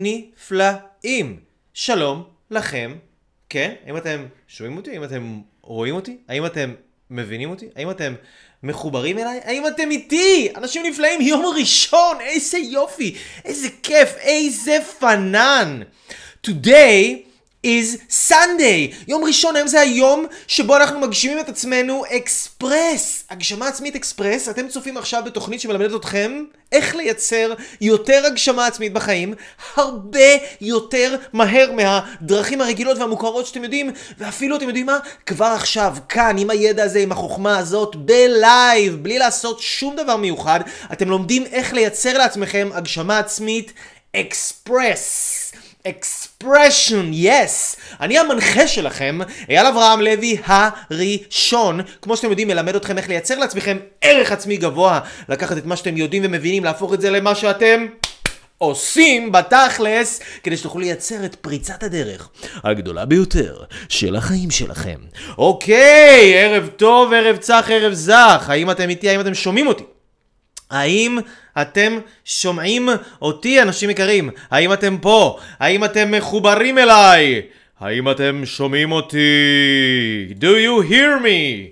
נפלאים. שלום לכם, כן? האם אתם שומעים אותי? האם אתם רואים אותי? האם אתם מבינים אותי? האם אתם מחוברים אליי? האם אתם איתי? אנשים נפלאים, יום ראשון, איזה יופי, איזה כיף, איזה פנן. Today is Sunday. יום ראשון, היום זה היום שבו אנחנו מגשימים את עצמנו אקספרס. הגשמה עצמית אקספרס, אתם צופים עכשיו בתוכנית שמלמדת אתכם איך לייצר יותר הגשמה עצמית בחיים, הרבה יותר מהר מהדרכים הרגילות והמוכרות שאתם יודעים, ואפילו אתם יודעים מה? כבר עכשיו, כאן, עם הידע הזה, עם החוכמה הזאת, ב live, בלי לעשות שום דבר מיוחד, אתם לומדים איך לייצר לעצמכם הגשמה עצמית אקספרס. Expression, yes. אני המנחה שלכם, אייל אברהם לוי הראשון. כמו שאתם יודעים, מלמד אתכם איך לייצר לעצמכם ערך עצמי גבוה. לקחת את מה שאתם יודעים ומבינים, להפוך את זה למה שאתם... עושים בתכלס כדי שתוכלו לייצר את פריצת הדרך הגדולה ביותר של החיים שלכם. אוקיי, ערב טוב, ערב צח, ערב זך. האם אתם איתי? האם אתם שומעים אותי? האם אתם שומעים אותי, אנשים יקרים? האם אתם פה? האם אתם מחוברים אליי? האם אתם שומעים אותי? Do you hear me?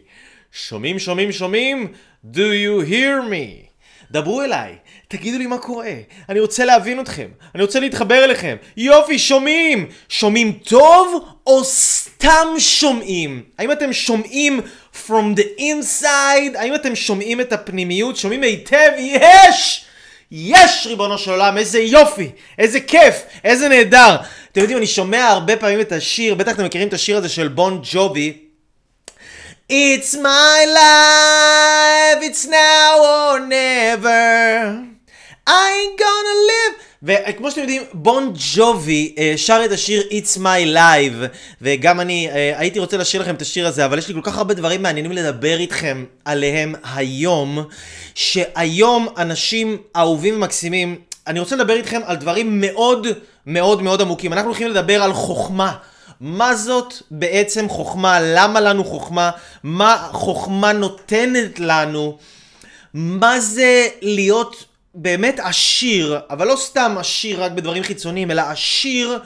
שומעים, שומעים, שומעים? Do you hear me? דברו אליי, תגידו לי מה קורה, אני רוצה להבין אתכם, אני רוצה להתחבר אליכם. יופי, שומעים! שומעים טוב או סתם שומעים? האם אתם שומעים from the inside? האם אתם שומעים את הפנימיות? שומעים היטב? יש! יש ריבונו של עולם, איזה יופי, איזה כיף, איזה נהדר. אתם יודעים, אני שומע הרבה פעמים את השיר, בטח אתם מכירים את השיר הזה של בון ג'ובי. It's my life, it's now or never. I ain't gonna live. וכמו שאתם יודעים, בון ג'ובי אה, שר את השיר It's My Life, וגם אני אה, הייתי רוצה לשיר לכם את השיר הזה, אבל יש לי כל כך הרבה דברים מעניינים לדבר איתכם עליהם היום, שהיום אנשים אהובים ומקסימים, אני רוצה לדבר איתכם על דברים מאוד מאוד מאוד עמוקים. אנחנו הולכים לדבר על חוכמה. מה זאת בעצם חוכמה? למה לנו חוכמה? מה חוכמה נותנת לנו? מה זה להיות באמת עשיר, אבל לא סתם עשיר רק בדברים חיצוניים, אלא עשיר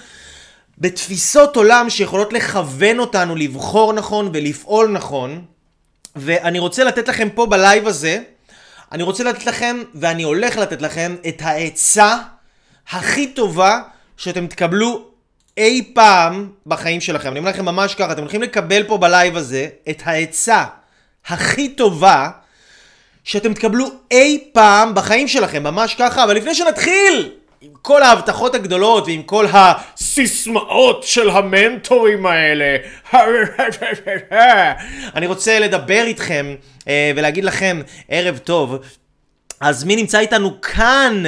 בתפיסות עולם שיכולות לכוון אותנו לבחור נכון ולפעול נכון. ואני רוצה לתת לכם פה בלייב הזה, אני רוצה לתת לכם, ואני הולך לתת לכם, את העצה הכי טובה שאתם תקבלו אי פעם בחיים שלכם. אני אומר לכם ממש ככה, אתם הולכים לקבל פה בלייב הזה את העצה הכי טובה שאתם תקבלו אי פעם בחיים שלכם, ממש ככה, אבל לפני שנתחיל עם כל ההבטחות הגדולות ועם כל הסיסמאות של המנטורים האלה, אני רוצה לדבר איתכם אה, ולהגיד לכם ערב טוב. אז מי נמצא איתנו כאן?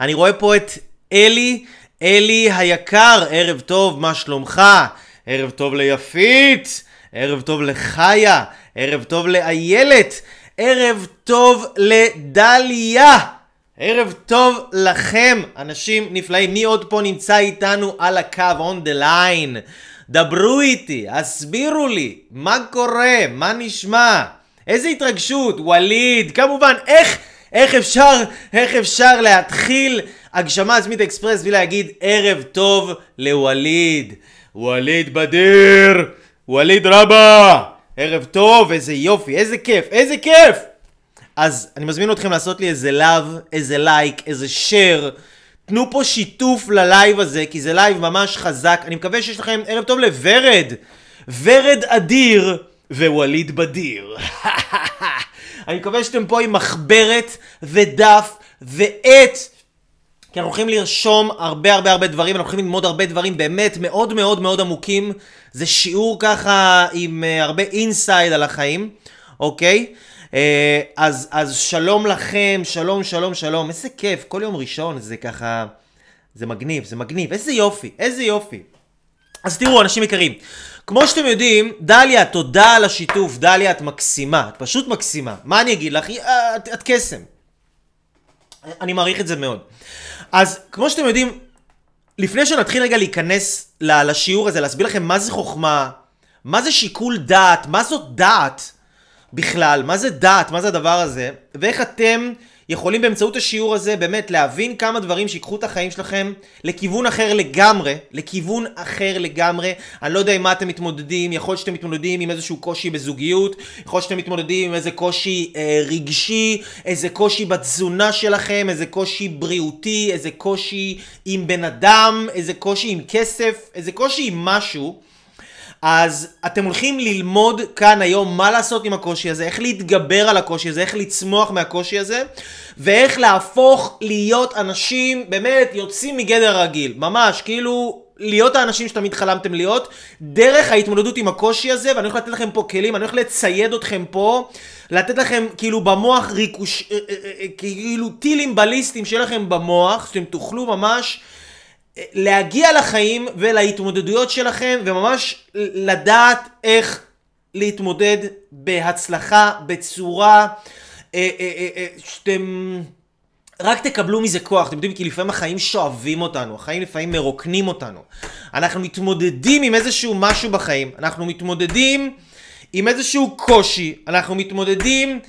אני רואה פה את אלי, אלי היקר, ערב טוב, מה שלומך? ערב טוב ליפית, ערב טוב לחיה, ערב טוב לאיילת. ערב טוב לדליה. ערב טוב לכם, אנשים נפלאים. מי עוד פה נמצא איתנו על הקו, on the line? דברו איתי, הסבירו לי, מה קורה, מה נשמע? איזה התרגשות, ווליד, כמובן, איך, איך אפשר, איך אפשר להתחיל הגשמה עצמית אקספרס ולהגיד ערב טוב לווליד. ווליד בדיר, ווליד רבה. ערב טוב, איזה יופי, איזה כיף, איזה כיף! אז אני מזמין אתכם לעשות לי איזה love, איזה לייק, איזה share. תנו פה שיתוף ל live הזה, כי זה live ממש חזק. אני מקווה שיש לכם ערב טוב לוורד. ורד אדיר ווליד בדיר. אני מקווה שאתם פה עם מחברת ודף ועט. כי אנחנו הולכים לרשום הרבה הרבה הרבה דברים, אנחנו הולכים ללמוד הרבה דברים באמת מאוד מאוד מאוד עמוקים. זה שיעור ככה עם uh, הרבה אינסייד על החיים, אוקיי? Uh, אז, אז שלום לכם, שלום, שלום, שלום. איזה כיף, כל יום ראשון זה ככה... זה מגניב, זה מגניב. איזה יופי, איזה יופי. אז תראו, אנשים יקרים, כמו שאתם יודעים, דליה, תודה על השיתוף. דליה, את מקסימה, את פשוט מקסימה. מה אני אגיד לך? את, את קסם. אני מעריך את זה מאוד. אז כמו שאתם יודעים, לפני שנתחיל רגע להיכנס לשיעור הזה, להסביר לכם מה זה חוכמה, מה זה שיקול דעת, מה זאת דעת בכלל, מה זה דעת, מה זה הדבר הזה, ואיך אתם יכולים באמצעות השיעור הזה באמת להבין כמה דברים שיקחו את החיים שלכם לכיוון אחר לגמרי, לכיוון אחר לגמרי. אני לא יודע עם מה אתם מתמודדים, יכול להיות שאתם מתמודדים עם איזשהו קושי בזוגיות, יכול להיות שאתם מתמודדים עם איזה קושי אה, רגשי, איזה קושי בתזונה שלכם, איזה קושי בריאותי, איזה קושי עם בן אדם, איזה קושי עם כסף, איזה קושי עם משהו. אז אתם הולכים ללמוד כאן היום מה לעשות עם הקושי הזה, איך להתגבר על הקושי הזה, איך לצמוח מהקושי הזה, ואיך להפוך להיות אנשים באמת יוצאים מגדר הרגיל. ממש, כאילו... להיות האנשים שתמיד חלמתם להיות, דרך ההתמודדות עם הקושי הזה, ואני הולך לתת לכם פה כלים, אני הולך לצייד אתכם פה, לתת לכם כאילו במוח ריקוש... אה, אה, אה, כאילו טילים בליסטיים שיהיה לכם במוח, שאתם תוכלו ממש להגיע לחיים ולהתמודדויות שלכם וממש לדעת איך להתמודד בהצלחה, בצורה אה, אה, אה, שאתם רק תקבלו מזה כוח. אתם יודעים, כי לפעמים החיים שואבים אותנו, החיים לפעמים מרוקנים אותנו. אנחנו מתמודדים עם איזשהו משהו בחיים, אנחנו מתמודדים עם איזשהו קושי, אנחנו מתמודדים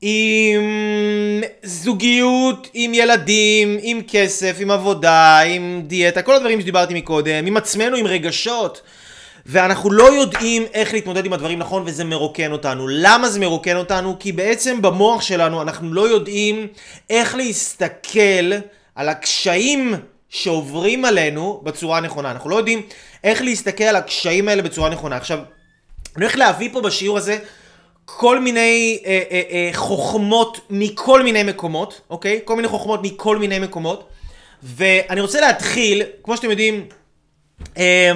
עם זוגיות, עם ילדים, עם כסף, עם עבודה, עם דיאטה, כל הדברים שדיברתי מקודם, עם עצמנו, עם רגשות. ואנחנו לא יודעים איך להתמודד עם הדברים נכון וזה מרוקן אותנו. למה זה מרוקן אותנו? כי בעצם במוח שלנו אנחנו לא יודעים איך להסתכל על הקשיים שעוברים עלינו בצורה הנכונה. אנחנו לא יודעים איך להסתכל על הקשיים האלה בצורה נכונה. עכשיו, אני הולך להביא פה בשיעור הזה כל מיני אה, אה, אה, חוכמות מכל מיני מקומות, אוקיי? כל מיני חוכמות מכל מיני מקומות. ואני רוצה להתחיל, כמו שאתם יודעים, אה,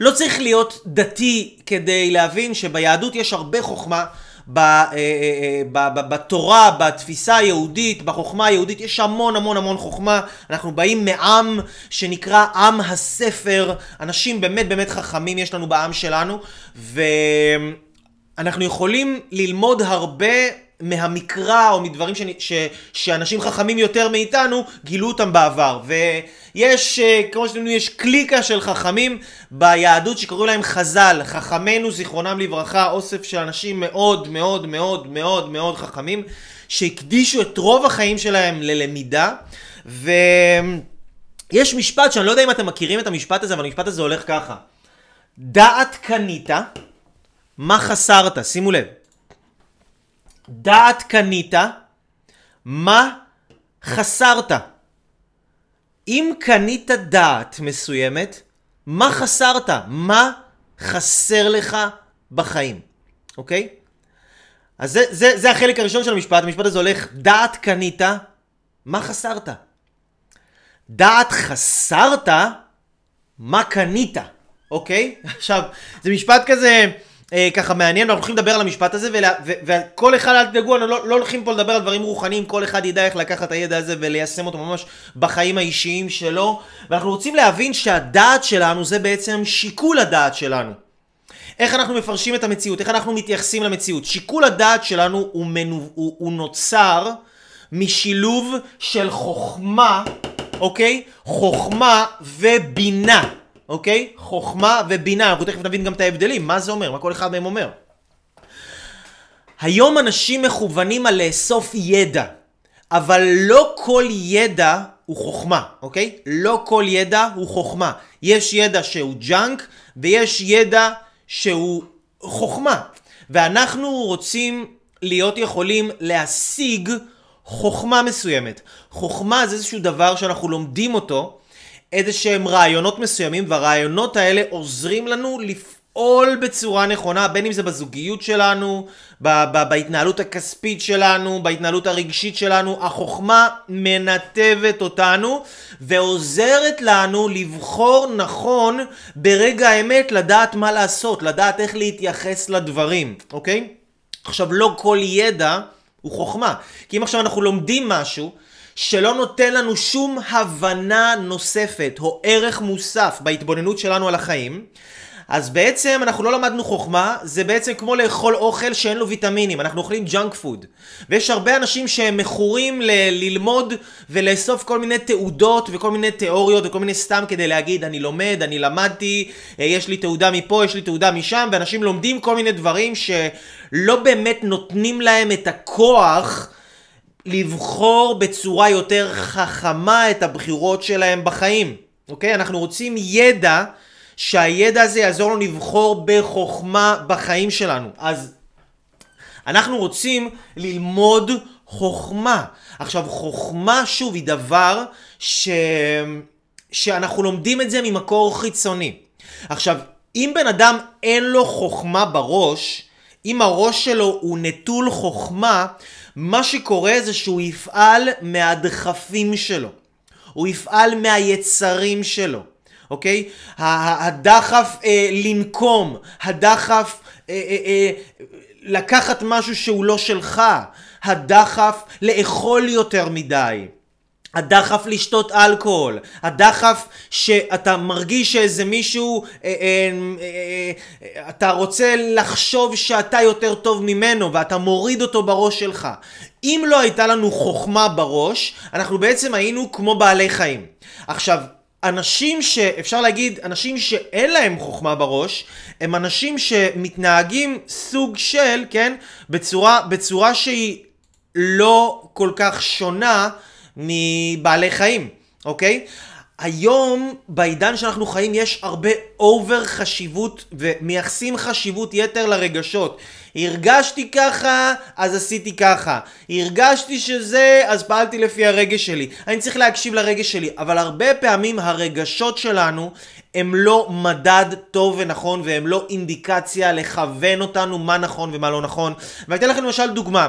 לא צריך להיות דתי כדי להבין שביהדות יש הרבה חוכמה. ב, אה, אה, אה, ב, ב, בתורה, בתפיסה היהודית, בחוכמה היהודית, יש המון המון המון חוכמה. אנחנו באים מעם שנקרא עם הספר, אנשים באמת באמת חכמים יש לנו בעם שלנו, ו... אנחנו יכולים ללמוד הרבה מהמקרא או מדברים ש, ש, שאנשים חכמים יותר מאיתנו גילו אותם בעבר. ויש, אה, כמו שאתם יודעים, יש קליקה של חכמים ביהדות שקוראים להם חז"ל, חכמינו זיכרונם לברכה, אוסף של אנשים מאוד מאוד מאוד מאוד מאוד חכמים, שהקדישו את רוב החיים שלהם ללמידה. ויש משפט שאני לא יודע אם אתם מכירים את המשפט הזה, אבל המשפט הזה הולך ככה. דעת קנית מה חסרת? שימו לב. דעת קנית, מה חסרת? אם קנית דעת מסוימת, מה חסרת? מה חסר לך בחיים, אוקיי? אז זה, זה, זה החלק הראשון של המשפט, המשפט הזה הולך, דעת קנית, מה חסרת? דעת חסרת, מה קנית, אוקיי? עכשיו, זה משפט כזה... אה, ככה מעניין, אנחנו הולכים לדבר על המשפט הזה, ולה, ו, וכל אחד, אל תדאגו, אנחנו לא, לא הולכים פה לדבר על דברים רוחניים, כל אחד ידע איך לקחת את הידע הזה וליישם אותו ממש בחיים האישיים שלו, ואנחנו רוצים להבין שהדעת שלנו זה בעצם שיקול הדעת שלנו. איך אנחנו מפרשים את המציאות, איך אנחנו מתייחסים למציאות. שיקול הדעת שלנו הוא, מנו, הוא, הוא נוצר משילוב של חוכמה, אוקיי? חוכמה ובינה. אוקיי? חוכמה ובינה, אנחנו תכף נבין גם את ההבדלים, מה זה אומר, מה כל אחד מהם אומר. היום אנשים מכוונים על לאסוף ידע, אבל לא כל ידע הוא חוכמה, אוקיי? לא כל ידע הוא חוכמה. יש ידע שהוא ג'אנק ויש ידע שהוא חוכמה. ואנחנו רוצים להיות יכולים להשיג חוכמה מסוימת. חוכמה זה איזשהו דבר שאנחנו לומדים אותו איזה שהם רעיונות מסוימים, והרעיונות האלה עוזרים לנו לפעול בצורה נכונה, בין אם זה בזוגיות שלנו, בהתנהלות הכספית שלנו, בהתנהלות הרגשית שלנו. החוכמה מנתבת אותנו ועוזרת לנו לבחור נכון ברגע האמת לדעת מה לעשות, לדעת איך להתייחס לדברים, אוקיי? עכשיו, לא כל ידע הוא חוכמה. כי אם עכשיו אנחנו לומדים משהו, שלא נותן לנו שום הבנה נוספת או ערך מוסף בהתבוננות שלנו על החיים, אז בעצם אנחנו לא למדנו חוכמה, זה בעצם כמו לאכול אוכל שאין לו ויטמינים, אנחנו אוכלים ג'אנק פוד. ויש הרבה אנשים שהם מכורים ל- ללמוד ולאסוף כל מיני תעודות וכל מיני תיאוריות וכל מיני סתם כדי להגיד אני לומד, אני למדתי, אה, יש לי תעודה מפה, יש לי תעודה משם, ואנשים לומדים כל מיני דברים שלא באמת נותנים להם את הכוח לבחור בצורה יותר חכמה את הבחירות שלהם בחיים, אוקיי? אנחנו רוצים ידע, שהידע הזה יעזור לנו לבחור בחוכמה בחיים שלנו. אז אנחנו רוצים ללמוד חוכמה. עכשיו, חוכמה, שוב, היא דבר ש... שאנחנו לומדים את זה ממקור חיצוני. עכשיו, אם בן אדם אין לו חוכמה בראש, אם הראש שלו הוא נטול חוכמה, מה שקורה זה שהוא יפעל מהדחפים שלו. הוא יפעל מהיצרים שלו, אוקיי? הדחף אה, לנקום, הדחף אה, אה, אה, לקחת משהו שהוא לא שלך, הדחף לאכול יותר מדי. הדחף לשתות אלכוהול, הדחף שאתה מרגיש שאיזה מישהו, אה, אה, אה, אה, אתה רוצה לחשוב שאתה יותר טוב ממנו ואתה מוריד אותו בראש שלך. אם לא הייתה לנו חוכמה בראש, אנחנו בעצם היינו כמו בעלי חיים. עכשיו, אנשים שאפשר להגיד, אנשים שאין להם חוכמה בראש, הם אנשים שמתנהגים סוג של, כן, בצורה, בצורה שהיא לא כל כך שונה מבעלי חיים, אוקיי? היום, בעידן שאנחנו חיים, יש הרבה אובר חשיבות ומייחסים חשיבות יתר לרגשות. הרגשתי ככה, אז עשיתי ככה. הרגשתי שזה, אז פעלתי לפי הרגש שלי. אני צריך להקשיב לרגש שלי, אבל הרבה פעמים הרגשות שלנו הם לא מדד טוב ונכון והם לא אינדיקציה לכוון אותנו מה נכון ומה לא נכון. ואני אתן לכם למשל דוגמה.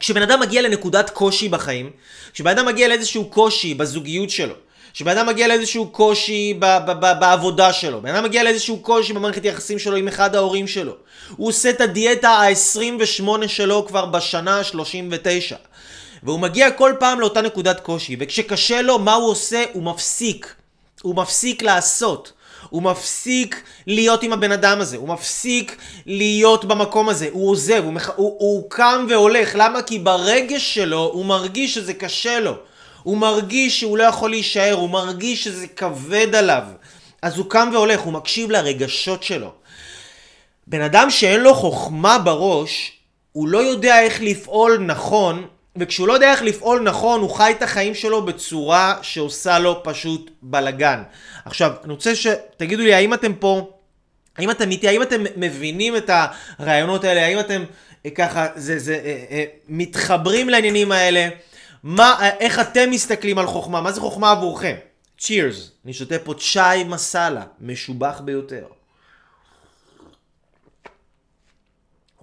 כשבן אדם מגיע לנקודת קושי בחיים, כשבן אדם מגיע לאיזשהו קושי בזוגיות שלו, כשבן אדם מגיע לאיזשהו קושי ב- ב- ב- בעבודה שלו, בן אדם מגיע לאיזשהו קושי במערכת יחסים שלו עם אחד ההורים שלו, הוא עושה את הדיאטה ה-28 שלו כבר בשנה ה-39 והוא מגיע כל פעם לאותה נקודת קושי, וכשקשה לו, מה הוא עושה? הוא מפסיק. הוא מפסיק לעשות. הוא מפסיק להיות עם הבן אדם הזה, הוא מפסיק להיות במקום הזה, הוא עוזב, הוא, מח... הוא, הוא קם והולך, למה? כי ברגש שלו הוא מרגיש שזה קשה לו, הוא מרגיש שהוא לא יכול להישאר, הוא מרגיש שזה כבד עליו, אז הוא קם והולך, הוא מקשיב לרגשות שלו. בן אדם שאין לו חוכמה בראש, הוא לא יודע איך לפעול נכון וכשהוא לא יודע איך לפעול נכון, הוא חי את החיים שלו בצורה שעושה לו פשוט בלאגן. עכשיו, אני רוצה שתגידו לי, האם אתם פה, האם אתם איתי, האם אתם מבינים את הרעיונות האלה, האם אתם אה, ככה, זה, זה, אה, אה, מתחברים לעניינים האלה, מה, איך אתם מסתכלים על חוכמה, מה זה חוכמה עבורכם? צ'ירס, אני שותה פה צ'אי מסאלה, משובח ביותר.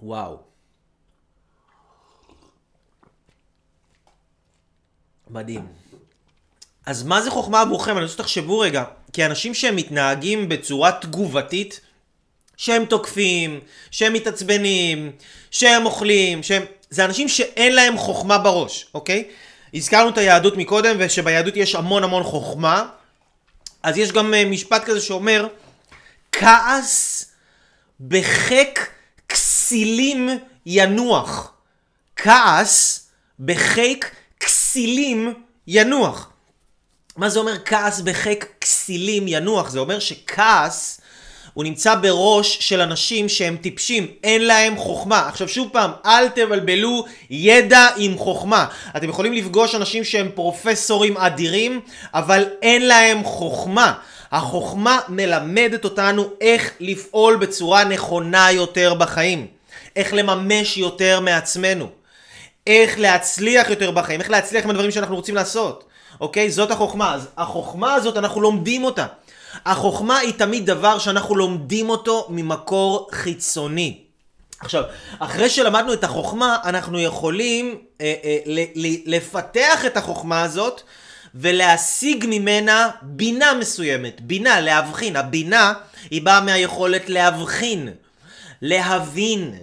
וואו. מדהים. אז מה זה חוכמה עבורכם? אני רוצה שתחשבו רגע, כי אנשים שהם מתנהגים בצורה תגובתית, שהם תוקפים, שהם מתעצבנים, שהם אוכלים, שהם... זה אנשים שאין להם חוכמה בראש, אוקיי? הזכרנו את היהדות מקודם, ושביהדות יש המון המון חוכמה. אז יש גם אה, משפט כזה שאומר, כעס בחיק כסילים ינוח. כעס בחיק כסילים ינוח. מה זה אומר כעס בחיק כסילים ינוח? זה אומר שכעס הוא נמצא בראש של אנשים שהם טיפשים, אין להם חוכמה. עכשיו שוב פעם, אל תבלבלו ידע עם חוכמה. אתם יכולים לפגוש אנשים שהם פרופסורים אדירים, אבל אין להם חוכמה. החוכמה מלמדת אותנו איך לפעול בצורה נכונה יותר בחיים. איך לממש יותר מעצמנו. איך להצליח יותר בחיים, איך להצליח עם הדברים שאנחנו רוצים לעשות. אוקיי? זאת החוכמה. אז החוכמה הזאת, אנחנו לומדים אותה. החוכמה היא תמיד דבר שאנחנו לומדים אותו ממקור חיצוני. עכשיו, אחרי שלמדנו את החוכמה, אנחנו יכולים אה, אה, ל- ל- לפתח את החוכמה הזאת ולהשיג ממנה בינה מסוימת. בינה, להבחין. הבינה היא באה מהיכולת להבחין, להבין,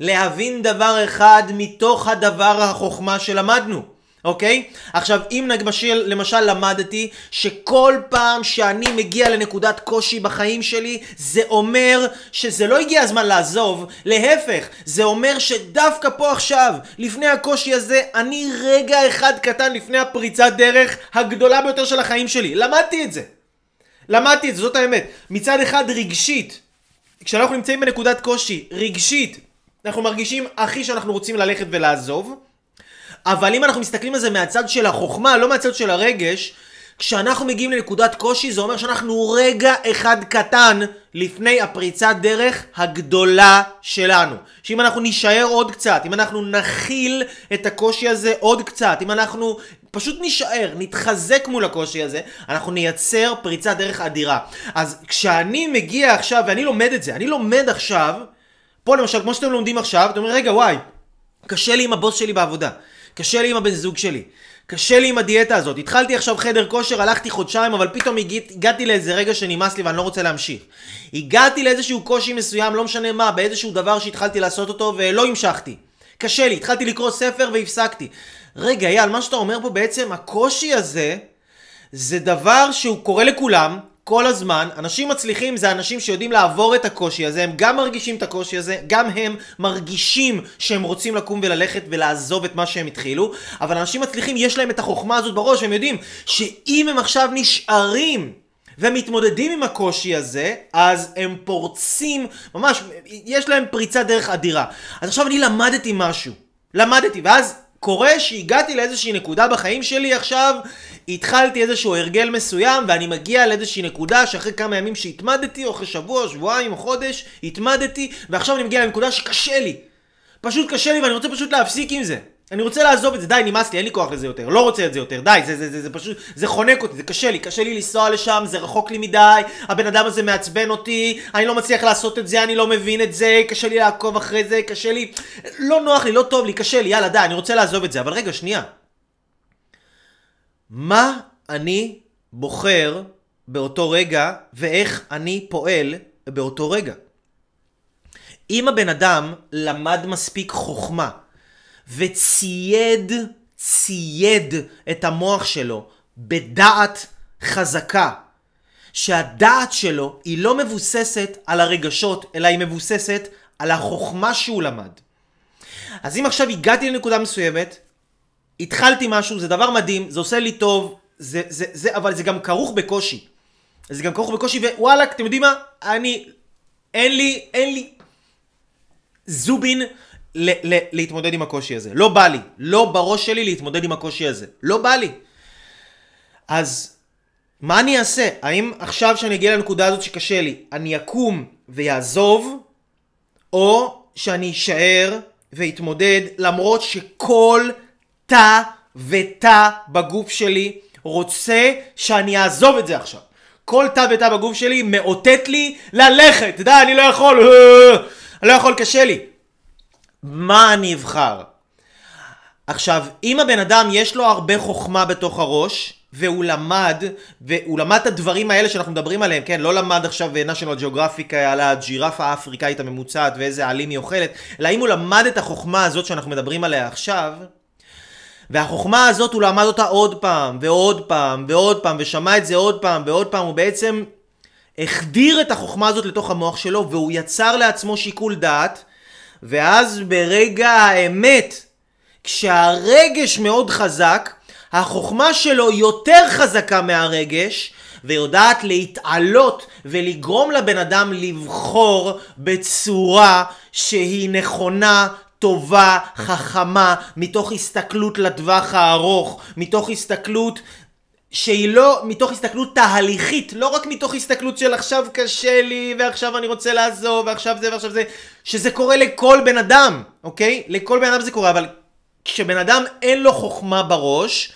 להבין דבר אחד מתוך הדבר החוכמה שלמדנו. אוקיי? עכשיו, אם למשל, למשל למדתי שכל פעם שאני מגיע לנקודת קושי בחיים שלי, זה אומר שזה לא הגיע הזמן לעזוב, להפך, זה אומר שדווקא פה עכשיו, לפני הקושי הזה, אני רגע אחד קטן לפני הפריצת דרך הגדולה ביותר של החיים שלי. למדתי את זה. למדתי את זה, זאת האמת. מצד אחד רגשית, כשאנחנו נמצאים בנקודת קושי, רגשית, אנחנו מרגישים הכי שאנחנו רוצים ללכת ולעזוב. אבל אם אנחנו מסתכלים על זה מהצד של החוכמה, לא מהצד של הרגש, כשאנחנו מגיעים לנקודת קושי, זה אומר שאנחנו רגע אחד קטן לפני הפריצת דרך הגדולה שלנו. שאם אנחנו נישאר עוד קצת, אם אנחנו נכיל את הקושי הזה עוד קצת, אם אנחנו פשוט נישאר, נתחזק מול הקושי הזה, אנחנו נייצר פריצת דרך אדירה. אז כשאני מגיע עכשיו, ואני לומד את זה, אני לומד עכשיו, פה למשל, כמו שאתם לומדים עכשיו, אתם אומרים, רגע, וואי, קשה לי עם הבוס שלי בעבודה, קשה לי עם הבן זוג שלי. קשה לי עם הדיאטה הזאת. התחלתי עכשיו חדר כושר, הלכתי חודשיים, אבל פתאום הגעת, הגעתי לאיזה רגע שנמאס לי ואני לא רוצה להמשיך. הגעתי לאיזשהו קושי מסוים, לא משנה מה, באיזשהו דבר שהתחלתי לעשות אותו ולא המשכתי. קשה לי, התחלתי לקרוא ספר והפסקתי. רגע, אייל, מה שאתה אומר פה בעצם, הקושי הזה, זה דבר שהוא קורה לכולם, כל הזמן. אנשים מצליחים זה אנשים שיודעים לעבור את הקושי הזה, הם גם מרגישים את הקושי הזה, גם הם מרגישים שהם רוצים לקום וללכת ולעזוב את מה שהם התחילו, אבל אנשים מצליחים, יש להם את החוכמה הזאת בראש, הם יודעים שאם הם עכשיו נשארים ומתמודדים עם הקושי הזה, אז הם פורצים, ממש, יש להם פריצת דרך אדירה. אז עכשיו אני למדתי משהו, למדתי, ואז קורה שהגעתי לאיזושהי נקודה בחיים שלי עכשיו, התחלתי איזשהו הרגל מסוים, ואני מגיע לאיזושהי נקודה שאחרי כמה ימים שהתמדתי, או אחרי שבוע, שבועיים או חודש, התמדתי, ועכשיו אני מגיע לנקודה שקשה לי. פשוט קשה לי ואני רוצה פשוט להפסיק עם זה. אני רוצה לעזוב את זה, די, נמאס לי, אין לי כוח לזה יותר, לא רוצה את זה יותר, די, זה, זה, זה, זה פשוט, זה חונק אותי, זה קשה לי, קשה לי לנסוע לשם, זה רחוק לי מדי, הבן אדם הזה מעצבן אותי, אני לא מצליח לעשות את זה, אני לא מבין את זה, קשה לי לעקוב אחרי זה, קשה לי, לא נוח לי, לא טוב לי, קשה לי, יאללה, די, אני רוצה לעזוב את זה, אבל רגע, שנייה. מה אני בוחר באותו רגע, ואיך אני פועל באותו רגע? אם הבן אדם למד מספיק חוכמה, וצייד, צייד את המוח שלו בדעת חזקה. שהדעת שלו היא לא מבוססת על הרגשות, אלא היא מבוססת על החוכמה שהוא למד. אז אם עכשיו הגעתי לנקודה מסוימת, התחלתי משהו, זה דבר מדהים, זה עושה לי טוב, זה, זה, זה, אבל זה גם כרוך בקושי. זה גם כרוך בקושי, ווואלה, אתם יודעים מה? אני, אין לי, אין לי זובין ל- ל- להתמודד עם הקושי הזה. לא בא לי. לא בראש שלי להתמודד עם הקושי הזה. לא בא לי. אז מה אני אעשה? האם עכשיו שאני אגיע לנקודה הזאת שקשה לי, אני אקום ויעזוב, או שאני אשאר ואתמודד למרות שכל תא ותא בגוף שלי רוצה שאני אעזוב את זה עכשיו. כל תא ותא בגוף שלי מאותת לי ללכת. די, אני לא יכול, אני לא יכול, קשה לי. מה אני אבחר? עכשיו, אם הבן אדם יש לו הרבה חוכמה בתוך הראש, והוא למד, והוא למד את הדברים האלה שאנחנו מדברים עליהם, כן? לא למד עכשיו national geographic על הג'ירפה האפריקאית הממוצעת ואיזה עלים היא אוכלת, אלא אם הוא למד את החוכמה הזאת שאנחנו מדברים עליה עכשיו, והחוכמה הזאת הוא למד אותה עוד פעם, ועוד פעם, ועוד פעם, ושמע את זה עוד פעם, ועוד פעם, הוא בעצם החדיר את החוכמה הזאת לתוך המוח שלו, והוא יצר לעצמו שיקול דעת, ואז ברגע האמת, כשהרגש מאוד חזק, החוכמה שלו יותר חזקה מהרגש, ויודעת להתעלות ולגרום לבן אדם לבחור בצורה שהיא נכונה, טובה, חכמה, מתוך הסתכלות לטווח הארוך, מתוך הסתכלות שהיא לא מתוך הסתכלות תהליכית, לא רק מתוך הסתכלות של עכשיו קשה לי, ועכשיו אני רוצה לעזוב, ועכשיו זה ועכשיו זה, שזה קורה לכל בן אדם, אוקיי? לכל בן אדם זה קורה, אבל כשבן אדם אין לו חוכמה בראש,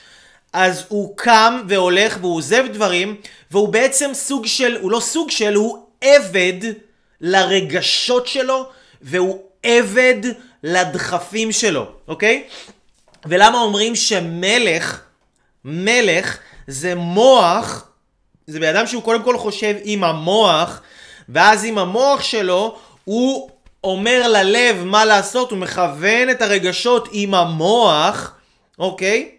אז הוא קם והולך והוא עוזב דברים, והוא בעצם סוג של, הוא לא סוג של, הוא עבד לרגשות שלו, והוא עבד לדחפים שלו, אוקיי? ולמה אומרים שמלך, מלך, זה מוח, זה בן אדם שהוא קודם כל חושב עם המוח, ואז עם המוח שלו הוא אומר ללב מה לעשות, הוא מכוון את הרגשות עם המוח, אוקיי?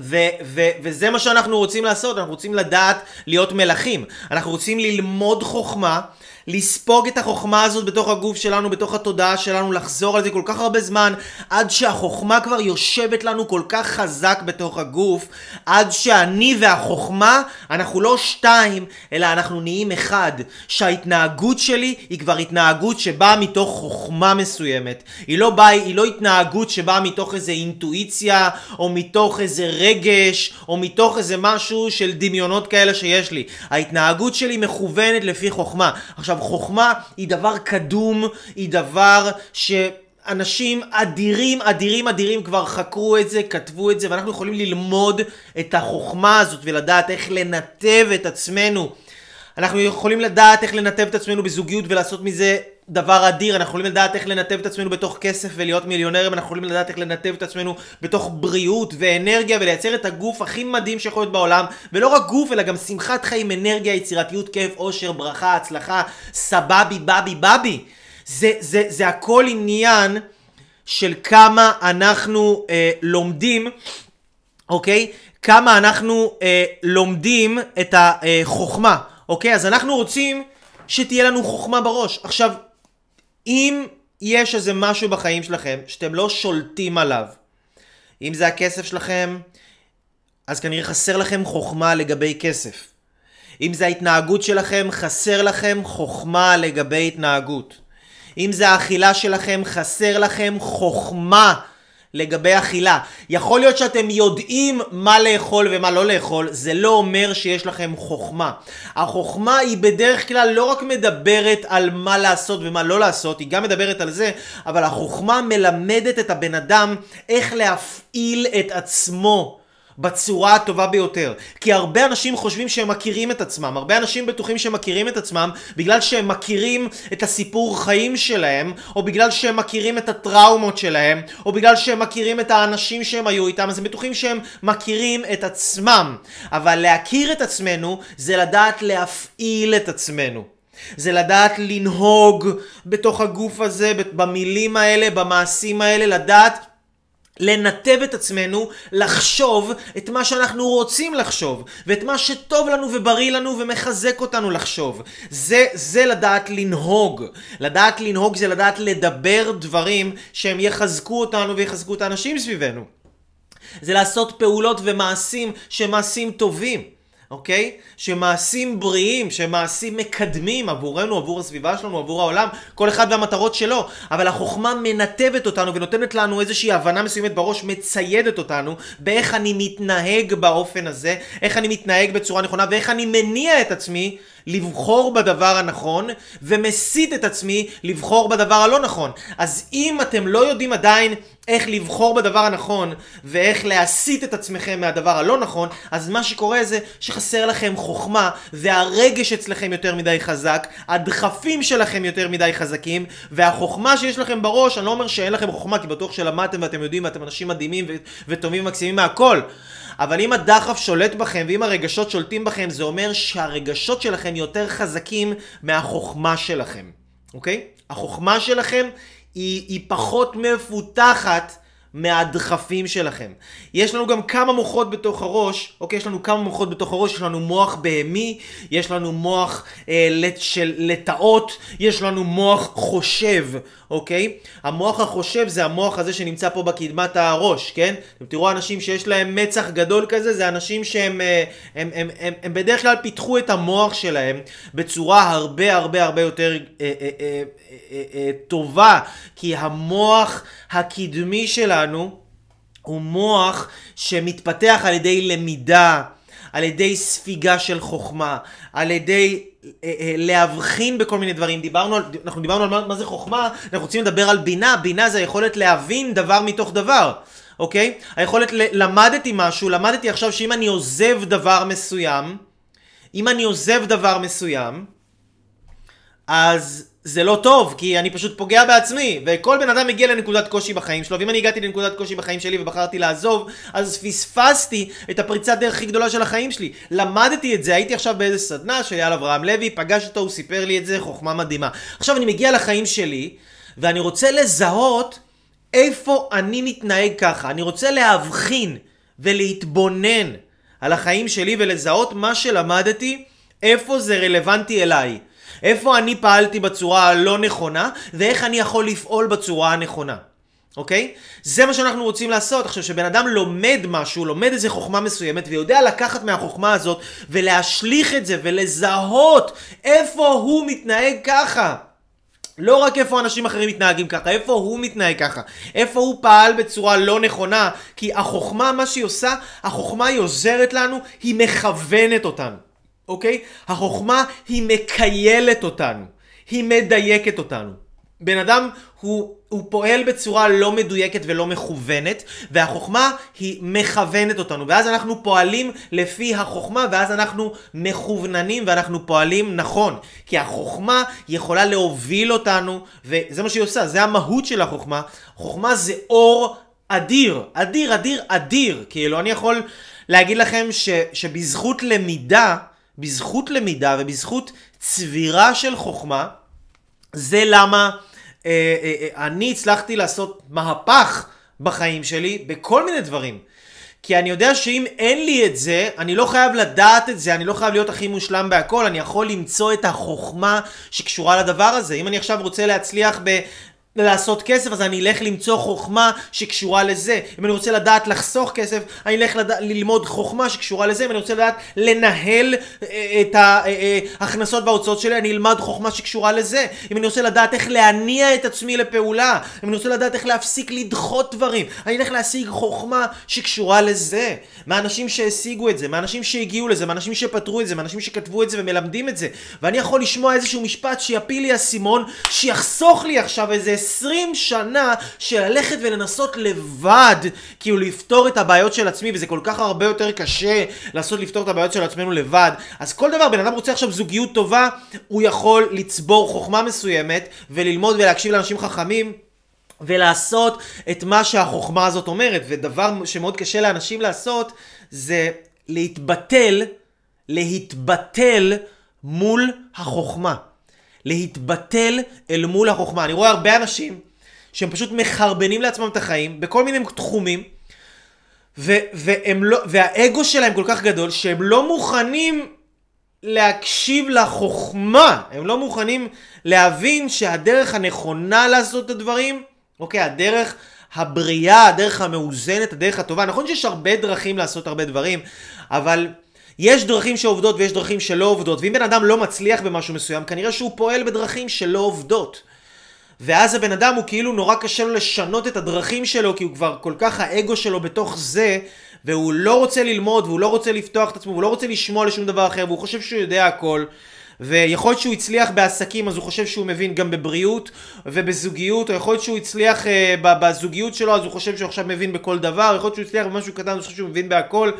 ו- ו- וזה מה שאנחנו רוצים לעשות, אנחנו רוצים לדעת להיות מלכים. אנחנו רוצים ללמוד חוכמה, לספוג את החוכמה הזאת בתוך הגוף שלנו, בתוך התודעה שלנו, לחזור על זה כל כך הרבה זמן, עד שהחוכמה כבר יושבת לנו כל כך חזק בתוך הגוף, עד שאני והחוכמה, אנחנו לא שתיים, אלא אנחנו נהיים אחד. שההתנהגות שלי היא כבר התנהגות שבאה מתוך חוכמה מסוימת. היא לא באה, היא לא התנהגות שבאה מתוך איזה אינטואיציה, או מתוך איזה רגש, או מתוך איזה משהו של דמיונות כאלה שיש לי. ההתנהגות שלי מכוונת לפי חוכמה. עכשיו, חוכמה היא דבר קדום, היא דבר ש... אנשים אדירים, אדירים, אדירים כבר חקרו את זה, כתבו את זה, ואנחנו יכולים ללמוד את החוכמה הזאת ולדעת איך לנתב את עצמנו. אנחנו יכולים לדעת איך לנתב את עצמנו בזוגיות ולעשות מזה דבר אדיר, אנחנו יכולים לדעת איך לנתב את עצמנו בתוך כסף ולהיות מיליונרים, אנחנו יכולים לדעת איך לנתב את עצמנו בתוך בריאות ואנרגיה ולייצר את הגוף הכי מדהים שיכול להיות בעולם, ולא רק גוף אלא גם שמחת חיים, אנרגיה, יצירתיות, כיף, אושר, ברכה, הצלחה, סבבי, בבי, בבי. זה, זה, זה הכל עניין של כמה אנחנו אה, לומדים, אוקיי? כמה אנחנו אה, לומדים את החוכמה, אוקיי? אז אנחנו רוצים שתהיה לנו חוכמה בראש. עכשיו, אם יש איזה משהו בחיים שלכם שאתם לא שולטים עליו, אם זה הכסף שלכם, אז כנראה חסר לכם חוכמה לגבי כסף. אם זה ההתנהגות שלכם, חסר לכם חוכמה לגבי התנהגות. אם זה האכילה שלכם, חסר לכם חוכמה לגבי אכילה. יכול להיות שאתם יודעים מה לאכול ומה לא לאכול, זה לא אומר שיש לכם חוכמה. החוכמה היא בדרך כלל לא רק מדברת על מה לעשות ומה לא לעשות, היא גם מדברת על זה, אבל החוכמה מלמדת את הבן אדם איך להפעיל את עצמו. בצורה הטובה ביותר. כי הרבה אנשים חושבים שהם מכירים את עצמם, הרבה אנשים בטוחים שהם מכירים את עצמם בגלל שהם מכירים את הסיפור חיים שלהם, או בגלל שהם מכירים את הטראומות שלהם, או בגלל שהם מכירים את האנשים שהם היו איתם, אז הם בטוחים שהם מכירים את עצמם. אבל להכיר את עצמנו זה לדעת להפעיל את עצמנו. זה לדעת לנהוג בתוך הגוף הזה, במילים האלה, במעשים האלה, לדעת לנתב את עצמנו לחשוב את מה שאנחנו רוצים לחשוב ואת מה שטוב לנו ובריא לנו ומחזק אותנו לחשוב. זה, זה לדעת לנהוג. לדעת לנהוג זה לדעת לדבר דברים שהם יחזקו אותנו ויחזקו את האנשים סביבנו. זה לעשות פעולות ומעשים שהם מעשים טובים אוקיי? שמעשים בריאים, שמעשים מקדמים עבורנו, עבור הסביבה שלנו, עבור העולם, כל אחד והמטרות שלו. אבל החוכמה מנתבת אותנו ונותנת לנו איזושהי הבנה מסוימת בראש, מציידת אותנו באיך אני מתנהג באופן הזה, איך אני מתנהג בצורה נכונה ואיך אני מניע את עצמי לבחור בדבר הנכון ומסית את עצמי לבחור בדבר הלא נכון. אז אם אתם לא יודעים עדיין איך לבחור בדבר הנכון ואיך להסיט את עצמכם מהדבר הלא נכון, אז מה שקורה זה שחסר לכם חוכמה והרגש אצלכם יותר מדי חזק, הדחפים שלכם יותר מדי חזקים והחוכמה שיש לכם בראש, אני לא אומר שאין לכם חוכמה כי בטוח שלמדתם ואתם יודעים ואתם אנשים מדהימים וטובים ומקסימים מהכל. אבל אם הדחף שולט בכם ואם הרגשות שולטים בכם, זה אומר שהרגשות שלכם יותר חזקים מהחוכמה שלכם, אוקיי? החוכמה שלכם היא, היא פחות מפותחת מהדחפים שלכם. יש לנו גם כמה מוחות בתוך הראש, אוקיי? יש לנו כמה מוחות בתוך הראש, יש לנו מוח בהמי, יש לנו מוח אה, של לטאות, יש לנו מוח חושב, אוקיי? המוח החושב זה המוח הזה שנמצא פה בקדמת הראש, כן? אתם תראו אנשים שיש להם מצח גדול כזה, זה אנשים שהם אה, הם, הם, הם, הם בדרך כלל פיתחו את המוח שלהם בצורה הרבה הרבה הרבה יותר אה, אה, אה, אה, אה, טובה, כי המוח הקדמי שלנו הוא מוח שמתפתח על ידי למידה, על ידי ספיגה של חוכמה, על ידי אה, אה, להבחין בכל מיני דברים. דיברנו על, אנחנו דיברנו על מה, מה זה חוכמה, אנחנו רוצים לדבר על בינה, בינה זה היכולת להבין דבר מתוך דבר. אוקיי? היכולת, למדתי משהו, למדתי עכשיו שאם אני עוזב דבר מסוים, אם אני עוזב דבר מסוים, אז זה לא טוב, כי אני פשוט פוגע בעצמי, וכל בן אדם מגיע לנקודת קושי בחיים שלו, ואם אני הגעתי לנקודת קושי בחיים שלי ובחרתי לעזוב, אז פספסתי את הפריצת דרך הכי גדולה של החיים שלי. למדתי את זה, הייתי עכשיו באיזה סדנה של אייל אברהם לוי, פגש אותו, הוא סיפר לי את זה, חוכמה מדהימה. עכשיו אני מגיע לחיים שלי, ואני רוצה לזהות איפה אני מתנהג ככה, אני רוצה להבחין ולהתבונן על החיים שלי ולזהות מה שלמדתי, איפה זה רלוונטי אליי. איפה אני פעלתי בצורה הלא נכונה, ואיך אני יכול לפעול בצורה הנכונה. אוקיי? זה מה שאנחנו רוצים לעשות. עכשיו, כשבן אדם לומד משהו, לומד איזה חוכמה מסוימת, ויודע לקחת מהחוכמה הזאת, ולהשליך את זה, ולזהות איפה הוא מתנהג ככה. לא רק איפה אנשים אחרים מתנהגים ככה, איפה הוא מתנהג ככה, איפה הוא פעל בצורה לא נכונה, כי החוכמה, מה שהיא עושה, החוכמה היא עוזרת לנו, היא מכוונת אותנו, אוקיי? החוכמה היא מקיילת אותנו, היא מדייקת אותנו. בן אדם הוא, הוא פועל בצורה לא מדויקת ולא מכוונת, והחוכמה היא מכוונת אותנו, ואז אנחנו פועלים לפי החוכמה, ואז אנחנו מכווננים ואנחנו פועלים נכון. כי החוכמה יכולה להוביל אותנו, וזה מה שהיא עושה, זה המהות של החוכמה. חוכמה זה אור אדיר, אדיר, אדיר, אדיר. כאילו, אני יכול להגיד לכם ש, שבזכות למידה, בזכות למידה ובזכות צבירה של חוכמה, זה למה... אה, אה, אה, אני הצלחתי לעשות מהפך בחיים שלי בכל מיני דברים. כי אני יודע שאם אין לי את זה, אני לא חייב לדעת את זה, אני לא חייב להיות הכי מושלם בהכל, אני יכול למצוא את החוכמה שקשורה לדבר הזה. אם אני עכשיו רוצה להצליח ב... לעשות כסף, אז אני אלך למצוא חוכמה שקשורה לזה. אם אני רוצה לדעת לחסוך כסף, אני אלך לד... ללמוד חוכמה שקשורה לזה. אם אני רוצה לדעת לנהל אה, את ההכנסות וההוצאות שלי, אני אלמד חוכמה שקשורה לזה. אם אני רוצה לדעת איך להניע את עצמי לפעולה, אם אני רוצה לדעת איך להפסיק לדחות דברים, אני אלך להשיג חוכמה שקשורה לזה. מהאנשים שהשיגו את זה, מהאנשים שהגיעו לזה, מהאנשים שפתרו את זה, מהאנשים שכתבו את זה ומלמדים את זה. ואני יכול לשמוע איזשהו משפט שיפיל לי אסימון, שיחסוך לי עכשיו איזה 20 שנה של ללכת ולנסות לבד, כאילו לפתור את הבעיות של עצמי, וזה כל כך הרבה יותר קשה לעשות לפתור את הבעיות של עצמנו לבד. אז כל דבר, בן אדם רוצה עכשיו זוגיות טובה, הוא יכול לצבור חוכמה מסוימת, וללמוד ולהקשיב לאנשים חכמים. ולעשות את מה שהחוכמה הזאת אומרת, ודבר שמאוד קשה לאנשים לעשות זה להתבטל, להתבטל מול החוכמה. להתבטל אל מול החוכמה. אני רואה הרבה אנשים שהם פשוט מחרבנים לעצמם את החיים בכל מיני תחומים, ו- והם לא, והאגו שלהם כל כך גדול, שהם לא מוכנים להקשיב לחוכמה. הם לא מוכנים להבין שהדרך הנכונה לעשות את הדברים, אוקיי, הדרך הבריאה, הדרך המאוזנת, הדרך הטובה. נכון שיש הרבה דרכים לעשות הרבה דברים, אבל יש דרכים שעובדות ויש דרכים שלא עובדות, ואם בן אדם לא מצליח במשהו מסוים, כנראה שהוא פועל בדרכים שלא עובדות. ואז הבן אדם הוא כאילו נורא קשה לו לשנות את הדרכים שלו, כי הוא כבר כל כך האגו שלו בתוך זה, והוא לא רוצה ללמוד, והוא לא רוצה לפתוח את עצמו, והוא לא רוצה לשמוע לשום דבר אחר, והוא חושב שהוא יודע הכל. ויכול להיות שהוא הצליח בעסקים אז הוא חושב שהוא מבין גם בבריאות ובזוגיות, או יכול להיות שהוא הצליח uh, בזוגיות שלו אז הוא חושב שהוא עכשיו מבין בכל דבר, יכול להיות שהוא הצליח במשהו קטן אז הוא חושב שהוא מבין בהכל.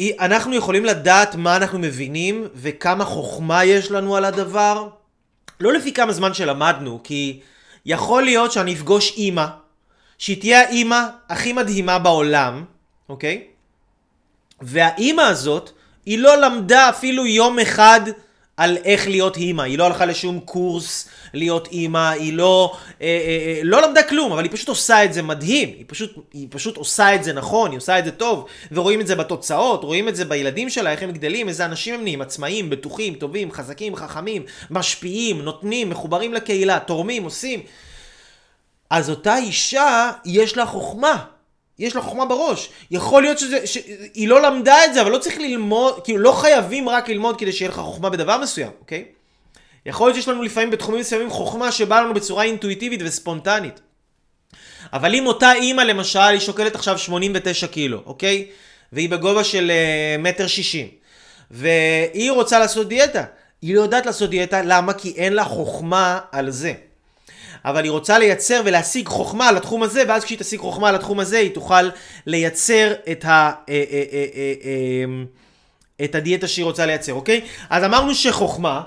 אנחנו יכולים לדעת מה אנחנו מבינים וכמה חוכמה יש לנו על הדבר, לא לפי כמה זמן שלמדנו, כי יכול להיות שאני אפגוש אימא, שהיא תהיה האימא הכי מדהימה בעולם, אוקיי? והאימא הזאת, היא לא למדה אפילו יום אחד על איך להיות אימא, היא לא הלכה לשום קורס להיות אימא, היא לא, אה, אה, אה, לא למדה כלום, אבל היא פשוט עושה את זה מדהים, היא פשוט, היא פשוט עושה את זה נכון, היא עושה את זה טוב, ורואים את זה בתוצאות, רואים את זה בילדים שלה, איך הם גדלים, איזה אנשים הם נהיים, עצמאיים, בטוחים, טובים, חזקים, חכמים, משפיעים, נותנים, מחוברים לקהילה, תורמים, עושים. אז אותה אישה, יש לה חוכמה. יש לה חוכמה בראש. יכול להיות שזה, שהיא לא למדה את זה, אבל לא צריך ללמוד, כאילו לא חייבים רק ללמוד כדי שיהיה לך חוכמה בדבר מסוים, אוקיי? יכול להיות שיש לנו לפעמים בתחומים מסוימים חוכמה שבאה לנו בצורה אינטואיטיבית וספונטנית. אבל אם אותה אימא למשל, היא שוקלת עכשיו 89 קילו, אוקיי? והיא בגובה של uh, מטר שישים. והיא רוצה לעשות דיאטה. היא לא יודעת לעשות דיאטה, למה? כי אין לה חוכמה על זה. אבל היא רוצה לייצר ולהשיג חוכמה על התחום הזה, ואז כשהיא תשיג חוכמה על התחום הזה, היא תוכל לייצר את, ה, אה, אה, אה, את הדיאטה שהיא רוצה לייצר, אוקיי? אז אמרנו שחוכמה,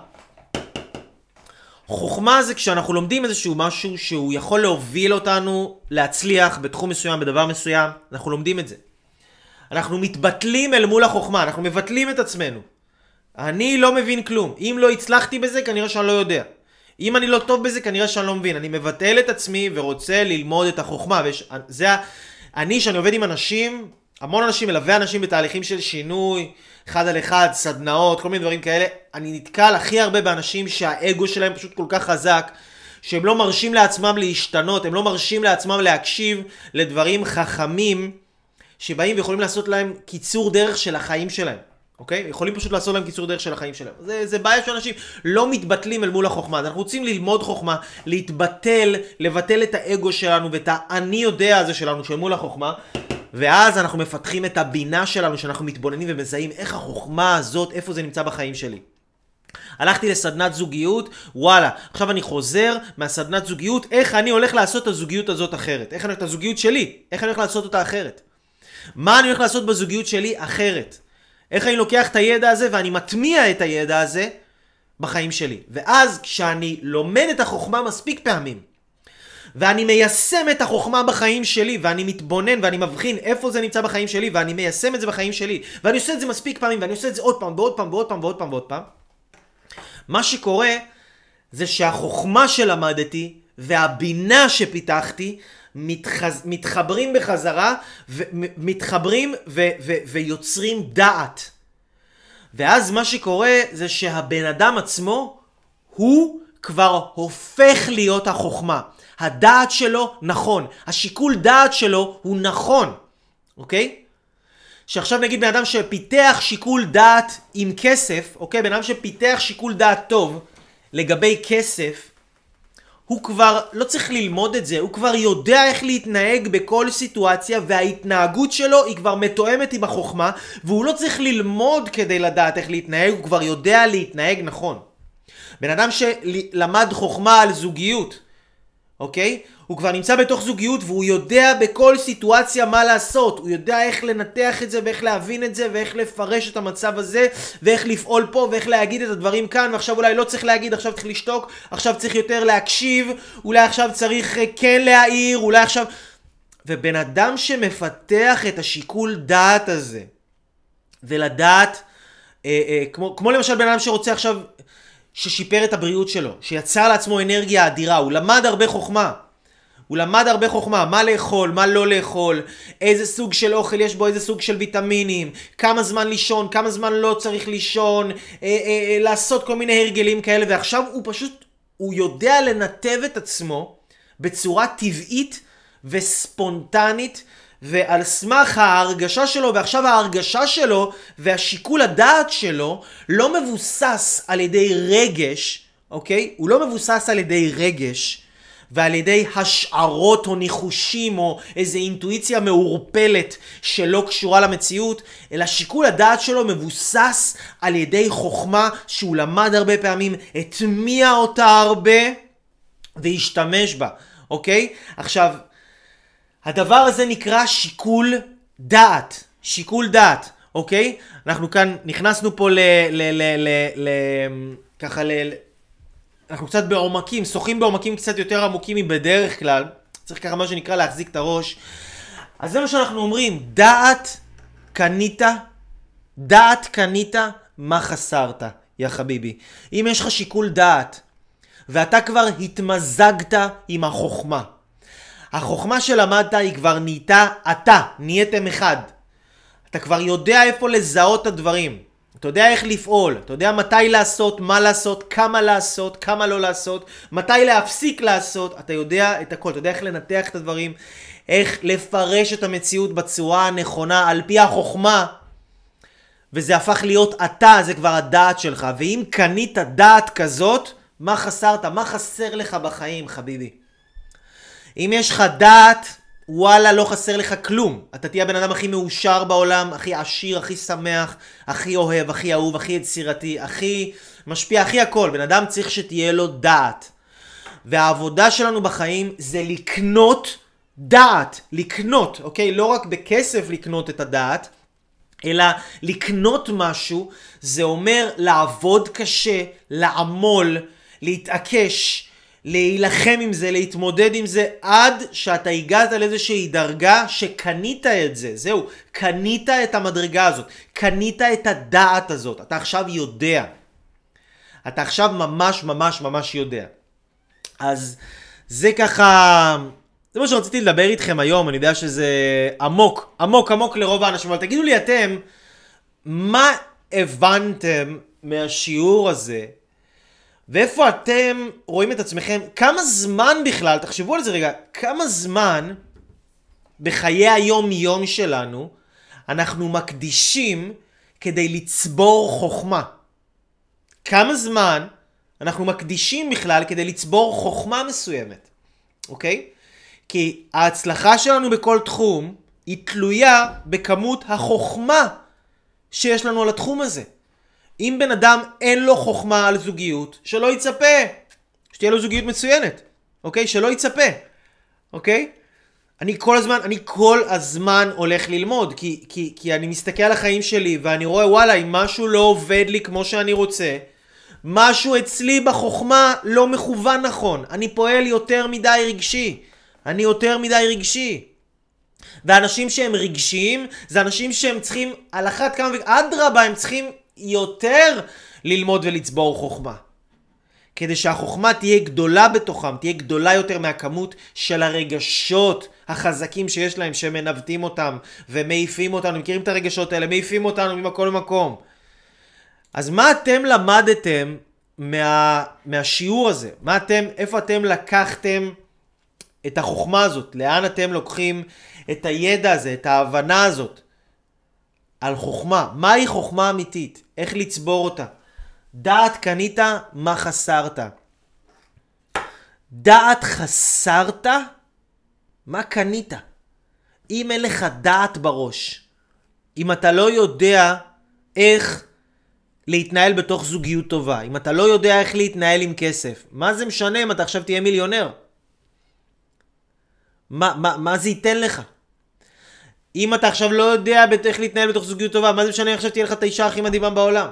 חוכמה זה כשאנחנו לומדים איזשהו משהו שהוא יכול להוביל אותנו להצליח בתחום מסוים, בדבר מסוים, אנחנו לומדים את זה. אנחנו מתבטלים אל מול החוכמה, אנחנו מבטלים את עצמנו. אני לא מבין כלום. אם לא הצלחתי בזה, כנראה שאני לא יודע. אם אני לא טוב בזה, כנראה שאני לא מבין. אני מבטל את עצמי ורוצה ללמוד את החוכמה. וזה אני, שאני עובד עם אנשים, המון אנשים, מלווה אנשים בתהליכים של שינוי, אחד על אחד, סדנאות, כל מיני דברים כאלה, אני נתקל הכי הרבה באנשים שהאגו שלהם פשוט כל כך חזק, שהם לא מרשים לעצמם להשתנות, הם לא מרשים לעצמם להקשיב לדברים חכמים, שבאים ויכולים לעשות להם קיצור דרך של החיים שלהם. אוקיי? יכולים פשוט לעשות להם קיצור דרך של החיים שלהם. זה, זה בעיה שאנשים לא מתבטלים אל מול החוכמה. אנחנו רוצים ללמוד חוכמה, להתבטל, לבטל את האגו שלנו ואת האני יודע הזה שלנו של מול החוכמה, ואז אנחנו מפתחים את הבינה שלנו, שאנחנו מתבוננים ומזהים איך החוכמה הזאת, איפה זה נמצא בחיים שלי. הלכתי לסדנת זוגיות, וואלה, עכשיו אני חוזר מהסדנת זוגיות, איך אני הולך לעשות את הזוגיות הזאת אחרת? איך אני הולך את הזוגיות שלי? איך אני הולך לעשות אותה אחרת? מה אני הולך לעשות בזוגיות שלי אחרת? איך אני לוקח את הידע הזה ואני מטמיע את הידע הזה בחיים שלי. ואז כשאני לומד את החוכמה מספיק פעמים, ואני מיישם את החוכמה בחיים שלי, ואני מתבונן ואני מבחין איפה זה נמצא בחיים שלי, ואני מיישם את זה בחיים שלי, ואני עושה את זה מספיק פעמים, ואני עושה את זה עוד פעם ועוד פעם ועוד פעם ועוד פעם ועוד פעם, מה שקורה זה שהחוכמה שלמדתי והבינה שפיתחתי מתחז... מתחברים בחזרה, ו... מתחברים ו... ו... ויוצרים דעת. ואז מה שקורה זה שהבן אדם עצמו, הוא כבר הופך להיות החוכמה. הדעת שלו נכון, השיקול דעת שלו הוא נכון, אוקיי? שעכשיו נגיד בן אדם שפיתח שיקול דעת עם כסף, אוקיי? בן אדם שפיתח שיקול דעת טוב לגבי כסף, הוא כבר לא צריך ללמוד את זה, הוא כבר יודע איך להתנהג בכל סיטואציה וההתנהגות שלו היא כבר מתואמת עם החוכמה והוא לא צריך ללמוד כדי לדעת איך להתנהג, הוא כבר יודע להתנהג נכון. בן אדם שלמד חוכמה על זוגיות, אוקיי? הוא כבר נמצא בתוך זוגיות והוא יודע בכל סיטואציה מה לעשות. הוא יודע איך לנתח את זה ואיך להבין את זה ואיך לפרש את המצב הזה ואיך לפעול פה ואיך להגיד את הדברים כאן ועכשיו אולי לא צריך להגיד, עכשיו צריך לשתוק, עכשיו צריך יותר להקשיב, אולי עכשיו צריך אה, כן להעיר, אולי עכשיו... ובן אדם שמפתח את השיקול דעת הזה ולדעת, אה, אה, כמו, כמו למשל בן אדם שרוצה עכשיו, ששיפר את הבריאות שלו, שיצר לעצמו אנרגיה אדירה, הוא למד הרבה חוכמה. הוא למד הרבה חוכמה, מה לאכול, מה לא לאכול, איזה סוג של אוכל יש בו, איזה סוג של ויטמינים, כמה זמן לישון, כמה זמן לא צריך לישון, אה, אה, אה, לעשות כל מיני הרגלים כאלה, ועכשיו הוא פשוט, הוא יודע לנתב את עצמו בצורה טבעית וספונטנית, ועל סמך ההרגשה שלו, ועכשיו ההרגשה שלו והשיקול הדעת שלו לא מבוסס על ידי רגש, אוקיי? הוא לא מבוסס על ידי רגש. ועל ידי השערות או ניחושים או איזו אינטואיציה מעורפלת שלא קשורה למציאות, אלא שיקול הדעת שלו מבוסס על ידי חוכמה שהוא למד הרבה פעמים, הטמיע אותה הרבה והשתמש בה, אוקיי? עכשיו, הדבר הזה נקרא שיקול דעת. שיקול דעת, אוקיי? אנחנו כאן נכנסנו פה ל... ל... ל... ל... ל... ככה ל... אנחנו קצת בעומקים, שוחים בעומקים קצת יותר עמוקים מבדרך כלל. צריך ככה מה שנקרא להחזיק את הראש. אז זה מה שאנחנו אומרים, דעת קנית, דעת קנית, מה חסרת, יא חביבי. אם יש לך שיקול דעת, ואתה כבר התמזגת עם החוכמה, החוכמה שלמדת היא כבר נהייתה אתה, נהייתם אחד. אתה כבר יודע איפה לזהות את הדברים. אתה יודע איך לפעול, אתה יודע מתי לעשות, מה לעשות, כמה לעשות, כמה לא לעשות, מתי להפסיק לעשות, אתה יודע את הכל, אתה יודע איך לנתח את הדברים, איך לפרש את המציאות בצורה הנכונה על פי החוכמה, וזה הפך להיות אתה, זה כבר הדעת שלך, ואם קנית דעת כזאת, מה חסרת? מה חסר לך בחיים, חביבי? אם יש לך דעת וואלה, לא חסר לך כלום. אתה תהיה הבן אדם הכי מאושר בעולם, הכי עשיר, הכי שמח, הכי אוהב, הכי אהוב, הכי יצירתי, הכי משפיע, הכי הכל. בן אדם צריך שתהיה לו דעת. והעבודה שלנו בחיים זה לקנות דעת, לקנות, אוקיי? לא רק בכסף לקנות את הדעת, אלא לקנות משהו, זה אומר לעבוד קשה, לעמול, להתעקש, להילחם עם זה, להתמודד עם זה, עד שאתה הגעת לאיזושהי דרגה שקנית את זה. זהו, קנית את המדרגה הזאת, קנית את הדעת הזאת. אתה עכשיו יודע. אתה עכשיו ממש ממש ממש יודע. אז זה ככה זה מה שרציתי לדבר איתכם היום, אני יודע שזה עמוק, עמוק עמוק לרוב האנשים, אבל תגידו לי אתם, מה הבנתם מהשיעור הזה? ואיפה אתם רואים את עצמכם? כמה זמן בכלל, תחשבו על זה רגע, כמה זמן בחיי היום-יום שלנו אנחנו מקדישים כדי לצבור חוכמה? כמה זמן אנחנו מקדישים בכלל כדי לצבור חוכמה מסוימת, אוקיי? כי ההצלחה שלנו בכל תחום היא תלויה בכמות החוכמה שיש לנו על התחום הזה. אם בן אדם אין לו חוכמה על זוגיות, שלא יצפה. שתהיה לו זוגיות מצוינת, אוקיי? שלא יצפה, אוקיי? אני כל הזמן, אני כל הזמן הולך ללמוד, כי, כי, כי אני מסתכל על החיים שלי ואני רואה וואלה, אם משהו לא עובד לי כמו שאני רוצה, משהו אצלי בחוכמה לא מכוון נכון. אני פועל יותר מדי רגשי. אני יותר מדי רגשי. ואנשים שהם רגשיים, זה אנשים שהם צריכים, על אחת כמה וכמה, אדרבה, הם צריכים יותר ללמוד ולצבור חוכמה. כדי שהחוכמה תהיה גדולה בתוכם, תהיה גדולה יותר מהכמות של הרגשות החזקים שיש להם, שמנווטים אותם ומעיפים אותנו, מכירים את הרגשות האלה? מעיפים אותנו ממקום למקום. אז מה אתם למדתם מה, מהשיעור הזה? מה אתם, איפה אתם לקחתם את החוכמה הזאת? לאן אתם לוקחים את הידע הזה, את ההבנה הזאת על חוכמה? מהי חוכמה אמיתית? איך לצבור אותה? דעת קנית, מה חסרת? דעת חסרת, מה קנית? אם אין לך דעת בראש, אם אתה לא יודע איך להתנהל בתוך זוגיות טובה, אם אתה לא יודע איך להתנהל עם כסף, מה זה משנה אם אתה עכשיו תהיה מיליונר? מה, מה, מה זה ייתן לך? אם אתה עכשיו לא יודע איך להתנהל בתוך זוגיות טובה, מה זה משנה עכשיו תהיה לך את האישה הכי מדהימה בעולם?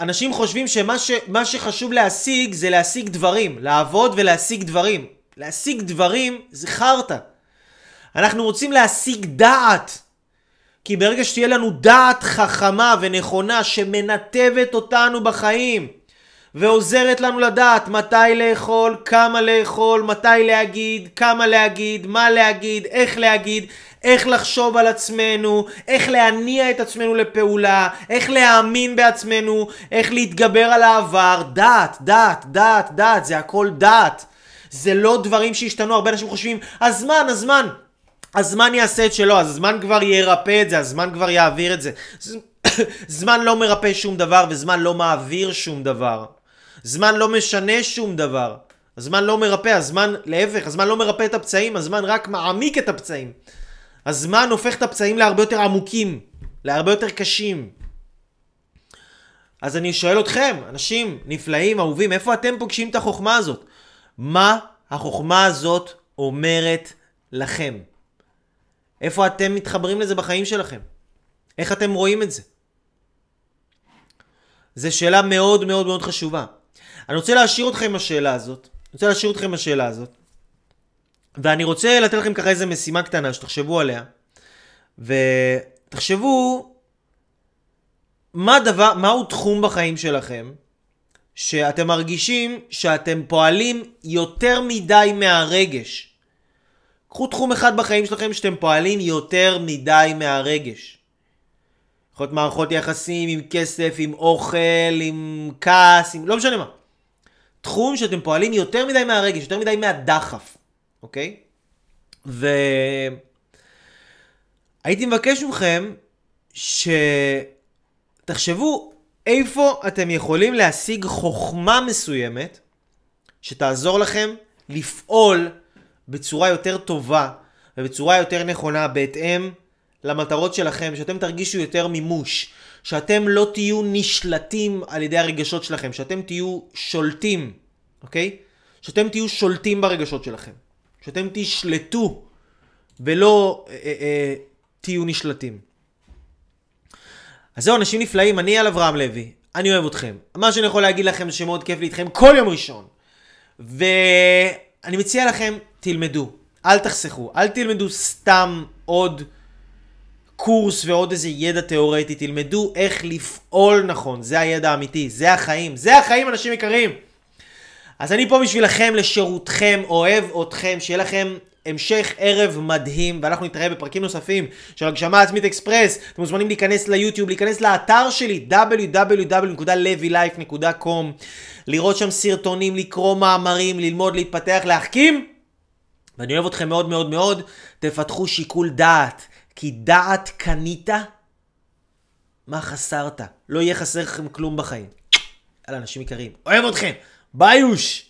אנשים חושבים שמה ש, שחשוב להשיג זה להשיג דברים, לעבוד ולהשיג דברים. להשיג דברים זה חרטא. אנחנו רוצים להשיג דעת. כי ברגע שתהיה לנו דעת חכמה ונכונה שמנתבת אותנו בחיים ועוזרת לנו לדעת מתי לאכול, כמה לאכול, מתי להגיד, כמה להגיד, מה להגיד, איך להגיד, איך לחשוב על עצמנו, איך להניע את עצמנו לפעולה, איך להאמין בעצמנו, איך להתגבר על העבר, דעת, דעת, דעת, דעת, זה הכל דעת. זה לא דברים שהשתנו, הרבה אנשים חושבים, הזמן, הזמן. הזמן יעשה את שלו, הזמן כבר ירפא את זה, הזמן כבר יעביר את זה. זמן לא מרפא שום דבר וזמן לא מעביר שום דבר. זמן לא משנה שום דבר. הזמן לא מרפא, הזמן, להפך, הזמן לא מרפא את הפצעים, הזמן רק מעמיק את הפצעים. הזמן הופך את הפצעים להרבה יותר עמוקים, להרבה יותר קשים. אז אני שואל אתכם, אנשים נפלאים, אהובים, איפה אתם פוגשים את החוכמה הזאת? מה החוכמה הזאת אומרת לכם? איפה אתם מתחברים לזה בחיים שלכם? איך אתם רואים את זה? זו שאלה מאוד מאוד מאוד חשובה. אני רוצה להשאיר אתכם עם השאלה הזאת. אני רוצה להשאיר אתכם עם השאלה הזאת. ואני רוצה לתת לכם ככה איזה משימה קטנה שתחשבו עליה. ותחשבו מה דבר, מהו תחום בחיים שלכם שאתם מרגישים שאתם פועלים יותר מדי מהרגש. קחו תחום אחד בחיים שלכם שאתם פועלים יותר מדי מהרגש. יכול להיות מערכות יחסים עם כסף, עם אוכל, עם כעס, עם... לא משנה מה. תחום שאתם פועלים יותר מדי מהרגש, יותר מדי מהדחף, אוקיי? והייתי מבקש מכם שתחשבו איפה אתם יכולים להשיג חוכמה מסוימת שתעזור לכם לפעול בצורה יותר טובה ובצורה יותר נכונה בהתאם למטרות שלכם, שאתם תרגישו יותר מימוש, שאתם לא תהיו נשלטים על ידי הרגשות שלכם, שאתם תהיו שולטים, אוקיי? שאתם תהיו שולטים ברגשות שלכם, שאתם תשלטו ולא אה, אה, אה, תהיו נשלטים. אז זהו, אנשים נפלאים, אני על אברהם לוי, אני אוהב אתכם. מה שאני יכול להגיד לכם זה שמאוד כיף לי איתכם כל יום ראשון. ואני מציע לכם, תלמדו. אל תחסכו, אל תלמדו סתם עוד קורס ועוד איזה ידע תיאורטי, תלמדו איך לפעול נכון, זה הידע האמיתי, זה החיים, זה החיים אנשים יקרים. אז אני פה בשבילכם, לשירותכם, אוהב אתכם, שיהיה לכם המשך ערב מדהים, ואנחנו נתראה בפרקים נוספים של הגשמה עצמית אקספרס. אתם מוזמנים להיכנס ליוטיוב, להיכנס לאתר שלי, www.levylife.com, לראות שם סרטונים, לקרוא מאמרים, ללמוד, להתפתח, להחכים. ואני אוהב אתכם מאוד מאוד מאוד, תפתחו שיקול דעת, כי דעת קנית, מה חסרת? לא יהיה חסר לכם כלום בחיים. יאללה, אנשים יקרים, אוהב אתכם, ביוש!